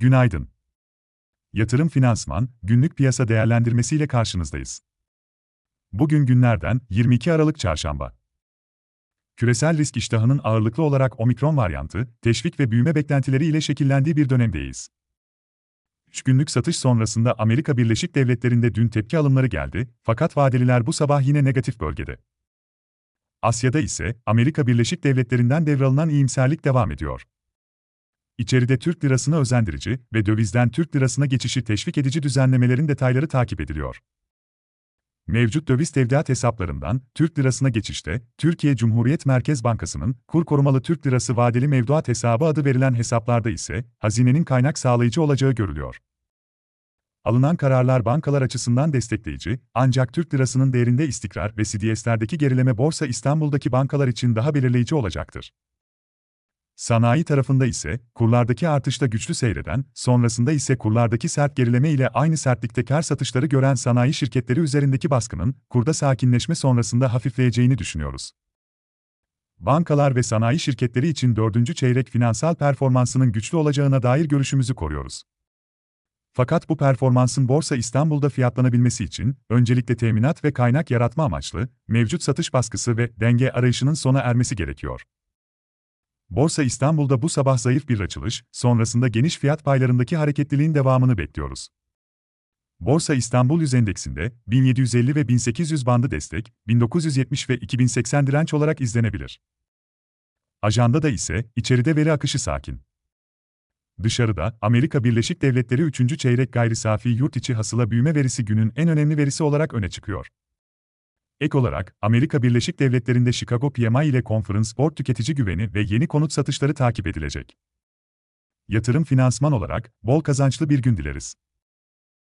günaydın. Yatırım Finansman, günlük piyasa değerlendirmesiyle karşınızdayız. Bugün günlerden 22 Aralık Çarşamba. Küresel risk iştahının ağırlıklı olarak omikron varyantı, teşvik ve büyüme beklentileri ile şekillendiği bir dönemdeyiz. 3 günlük satış sonrasında Amerika Birleşik Devletleri'nde dün tepki alımları geldi, fakat vadeliler bu sabah yine negatif bölgede. Asya'da ise Amerika Birleşik Devletleri'nden devralınan iyimserlik devam ediyor. İçeride Türk lirasını özendirici ve dövizden Türk lirasına geçişi teşvik edici düzenlemelerin detayları takip ediliyor. Mevcut döviz tevdiat hesaplarından Türk lirasına geçişte Türkiye Cumhuriyet Merkez Bankası'nın kur korumalı Türk lirası vadeli mevduat hesabı adı verilen hesaplarda ise hazinenin kaynak sağlayıcı olacağı görülüyor. Alınan kararlar bankalar açısından destekleyici, ancak Türk lirasının değerinde istikrar ve CDS'lerdeki gerileme Borsa İstanbul'daki bankalar için daha belirleyici olacaktır. Sanayi tarafında ise kurlardaki artışta güçlü seyreden, sonrasında ise kurlardaki sert gerileme ile aynı sertlikte kar satışları gören sanayi şirketleri üzerindeki baskının kurda sakinleşme sonrasında hafifleyeceğini düşünüyoruz. Bankalar ve sanayi şirketleri için dördüncü çeyrek finansal performansının güçlü olacağına dair görüşümüzü koruyoruz. Fakat bu performansın Borsa İstanbul'da fiyatlanabilmesi için öncelikle teminat ve kaynak yaratma amaçlı mevcut satış baskısı ve denge arayışının sona ermesi gerekiyor. Borsa İstanbul'da bu sabah zayıf bir açılış, sonrasında geniş fiyat paylarındaki hareketliliğin devamını bekliyoruz. Borsa İstanbul Yüz Endeksinde 1750 ve 1800 bandı destek, 1970 ve 2080 direnç olarak izlenebilir. Ajanda da ise içeride veri akışı sakin. Dışarıda, Amerika Birleşik Devletleri 3. çeyrek gayri safi yurt içi hasıla büyüme verisi günün en önemli verisi olarak öne çıkıyor. Ek olarak, Amerika Birleşik Devletleri'nde Chicago PMI ile Conference Board tüketici güveni ve yeni konut satışları takip edilecek. Yatırım finansman olarak bol kazançlı bir gün dileriz.